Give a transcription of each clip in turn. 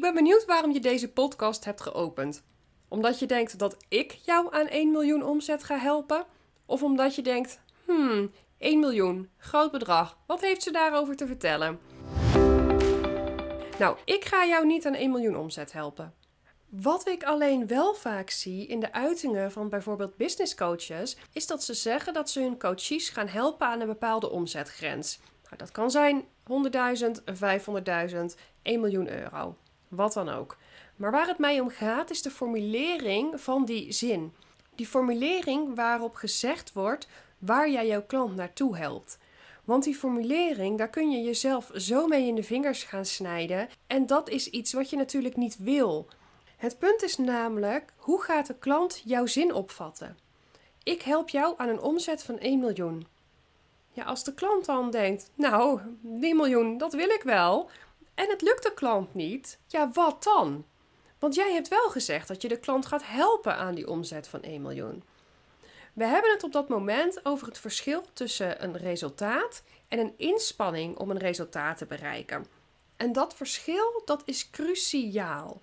ben benieuwd waarom je deze podcast hebt geopend. Omdat je denkt dat ik jou aan 1 miljoen omzet ga helpen? Of omdat je denkt, hmm, 1 miljoen, groot bedrag, wat heeft ze daarover te vertellen? Nou, ik ga jou niet aan 1 miljoen omzet helpen. Wat ik alleen wel vaak zie in de uitingen van bijvoorbeeld business coaches, is dat ze zeggen dat ze hun coaches gaan helpen aan een bepaalde omzetgrens. Nou, dat kan zijn 100.000, 500.000, 1 miljoen euro. Wat dan ook. Maar waar het mij om gaat is de formulering van die zin. Die formulering waarop gezegd wordt waar jij jouw klant naartoe helpt. Want die formulering, daar kun je jezelf zo mee in de vingers gaan snijden. En dat is iets wat je natuurlijk niet wil. Het punt is namelijk, hoe gaat de klant jouw zin opvatten? Ik help jou aan een omzet van 1 miljoen. Ja, als de klant dan denkt, nou, die miljoen, dat wil ik wel. En het lukt de klant niet, ja, wat dan? Want jij hebt wel gezegd dat je de klant gaat helpen aan die omzet van 1 miljoen. We hebben het op dat moment over het verschil tussen een resultaat en een inspanning om een resultaat te bereiken. En dat verschil, dat is cruciaal.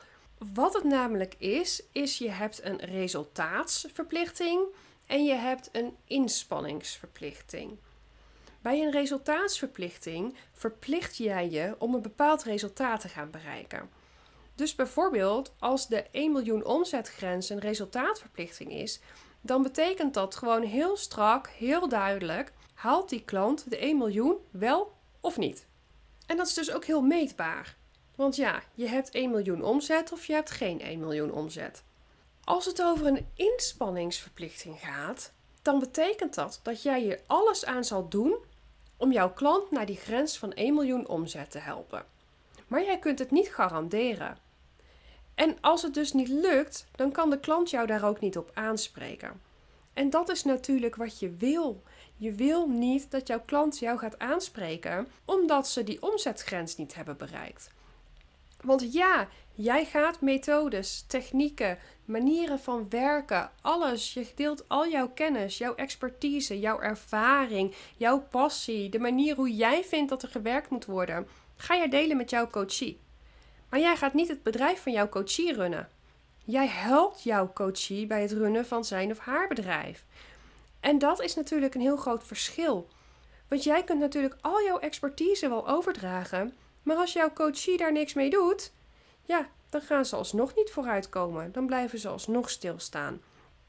Wat het namelijk is, is je hebt een resultaatsverplichting en je hebt een inspanningsverplichting. Bij een resultaatsverplichting verplicht jij je om een bepaald resultaat te gaan bereiken. Dus bijvoorbeeld als de 1 miljoen omzetgrens een resultaatverplichting is, dan betekent dat gewoon heel strak, heel duidelijk, haalt die klant de 1 miljoen wel of niet. En dat is dus ook heel meetbaar. Want ja, je hebt 1 miljoen omzet of je hebt geen 1 miljoen omzet. Als het over een inspanningsverplichting gaat, dan betekent dat dat jij hier alles aan zal doen om jouw klant naar die grens van 1 miljoen omzet te helpen. Maar jij kunt het niet garanderen. En als het dus niet lukt, dan kan de klant jou daar ook niet op aanspreken. En dat is natuurlijk wat je wil. Je wil niet dat jouw klant jou gaat aanspreken omdat ze die omzetgrens niet hebben bereikt. Want ja, jij gaat methodes, technieken, manieren van werken, alles. Je deelt al jouw kennis, jouw expertise, jouw ervaring, jouw passie, de manier hoe jij vindt dat er gewerkt moet worden. Ga jij delen met jouw coachie. Maar jij gaat niet het bedrijf van jouw coachie runnen. Jij helpt jouw coachie bij het runnen van zijn of haar bedrijf. En dat is natuurlijk een heel groot verschil. Want jij kunt natuurlijk al jouw expertise wel overdragen, maar als jouw coachie daar niks mee doet, ja, dan gaan ze alsnog niet vooruitkomen. Dan blijven ze alsnog stilstaan.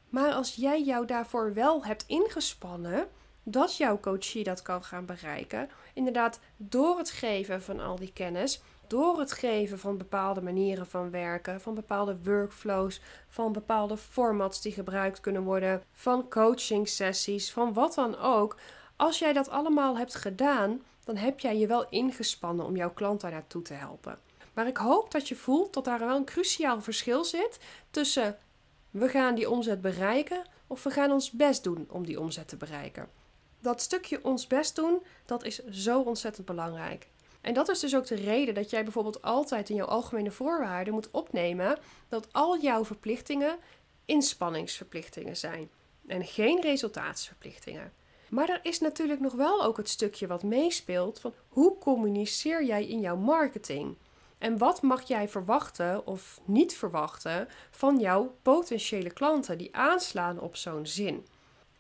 Maar als jij jou daarvoor wel hebt ingespannen, dat jouw coachie dat kan gaan bereiken, inderdaad door het geven van al die kennis, door het geven van bepaalde manieren van werken, van bepaalde workflows, van bepaalde formats die gebruikt kunnen worden, van coaching sessies, van wat dan ook. Als jij dat allemaal hebt gedaan, dan heb jij je wel ingespannen om jouw klant daar naartoe te helpen. Maar ik hoop dat je voelt dat daar wel een cruciaal verschil zit tussen we gaan die omzet bereiken of we gaan ons best doen om die omzet te bereiken. Dat stukje ons best doen, dat is zo ontzettend belangrijk. En dat is dus ook de reden dat jij bijvoorbeeld altijd in jouw algemene voorwaarden moet opnemen dat al jouw verplichtingen inspanningsverplichtingen zijn en geen resultaatsverplichtingen. Maar er is natuurlijk nog wel ook het stukje wat meespeelt van hoe communiceer jij in jouw marketing? En wat mag jij verwachten of niet verwachten van jouw potentiële klanten die aanslaan op zo'n zin?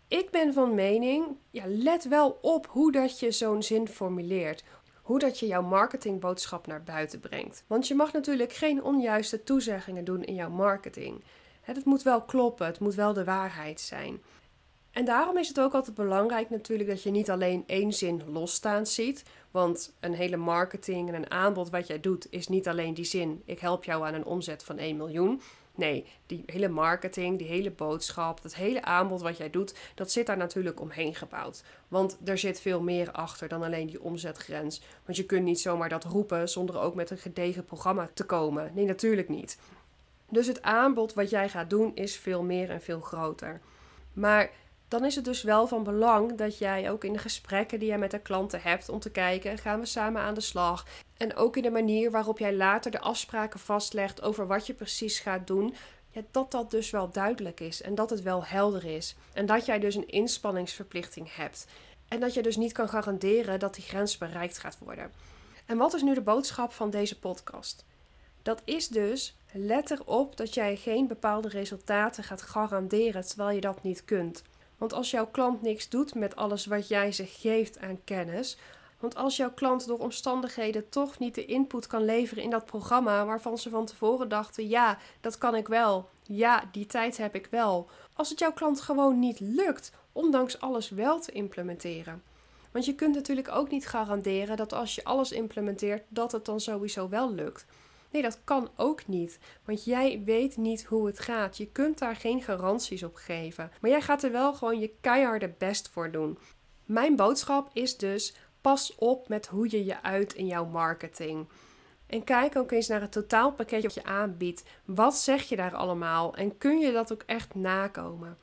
Ik ben van mening, ja, let wel op hoe dat je zo'n zin formuleert. Hoe dat je jouw marketingboodschap naar buiten brengt. Want je mag natuurlijk geen onjuiste toezeggingen doen in jouw marketing. Het moet wel kloppen, het moet wel de waarheid zijn. En daarom is het ook altijd belangrijk natuurlijk dat je niet alleen één zin losstaand ziet. Want een hele marketing en een aanbod wat jij doet is niet alleen die zin: ik help jou aan een omzet van 1 miljoen. Nee, die hele marketing, die hele boodschap, dat hele aanbod wat jij doet, dat zit daar natuurlijk omheen gebouwd. Want er zit veel meer achter dan alleen die omzetgrens. Want je kunt niet zomaar dat roepen zonder ook met een gedegen programma te komen. Nee, natuurlijk niet. Dus het aanbod wat jij gaat doen is veel meer en veel groter. Maar dan is het dus wel van belang dat jij ook in de gesprekken die jij met de klanten hebt om te kijken, gaan we samen aan de slag? En ook in de manier waarop jij later de afspraken vastlegt over wat je precies gaat doen, dat dat dus wel duidelijk is en dat het wel helder is. En dat jij dus een inspanningsverplichting hebt. En dat je dus niet kan garanderen dat die grens bereikt gaat worden. En wat is nu de boodschap van deze podcast? Dat is dus, let erop dat jij geen bepaalde resultaten gaat garanderen terwijl je dat niet kunt. Want als jouw klant niks doet met alles wat jij ze geeft aan kennis, want als jouw klant door omstandigheden toch niet de input kan leveren in dat programma waarvan ze van tevoren dachten: ja, dat kan ik wel. Ja, die tijd heb ik wel. Als het jouw klant gewoon niet lukt, ondanks alles wel te implementeren. Want je kunt natuurlijk ook niet garanderen dat als je alles implementeert, dat het dan sowieso wel lukt. Nee, dat kan ook niet. Want jij weet niet hoe het gaat. Je kunt daar geen garanties op geven. Maar jij gaat er wel gewoon je keiharde best voor doen. Mijn boodschap is dus: pas op met hoe je je uit in jouw marketing. En kijk ook eens naar het totaalpakketje dat je aanbiedt. Wat zeg je daar allemaal en kun je dat ook echt nakomen?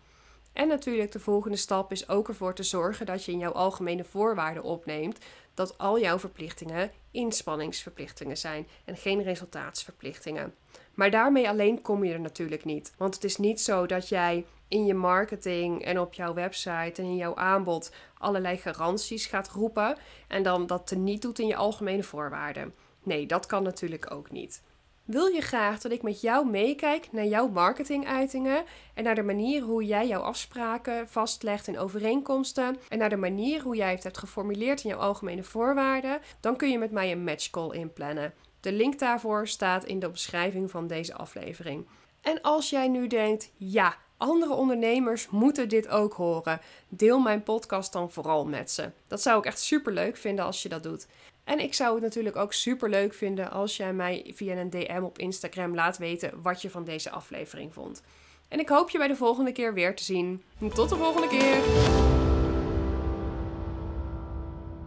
En natuurlijk de volgende stap is ook ervoor te zorgen dat je in jouw algemene voorwaarden opneemt dat al jouw verplichtingen inspanningsverplichtingen zijn en geen resultaatsverplichtingen. Maar daarmee alleen kom je er natuurlijk niet. Want het is niet zo dat jij in je marketing en op jouw website en in jouw aanbod allerlei garanties gaat roepen en dan dat niet doet in je algemene voorwaarden. Nee, dat kan natuurlijk ook niet. Wil je graag dat ik met jou meekijk naar jouw marketinguitingen en naar de manier hoe jij jouw afspraken vastlegt in overeenkomsten en naar de manier hoe jij het hebt geformuleerd in jouw algemene voorwaarden? Dan kun je met mij een matchcall inplannen. De link daarvoor staat in de beschrijving van deze aflevering. En als jij nu denkt, ja, andere ondernemers moeten dit ook horen. Deel mijn podcast dan vooral met ze. Dat zou ik echt super leuk vinden als je dat doet. En ik zou het natuurlijk ook super leuk vinden als jij mij via een DM op Instagram laat weten wat je van deze aflevering vond. En ik hoop je bij de volgende keer weer te zien. Tot de volgende keer!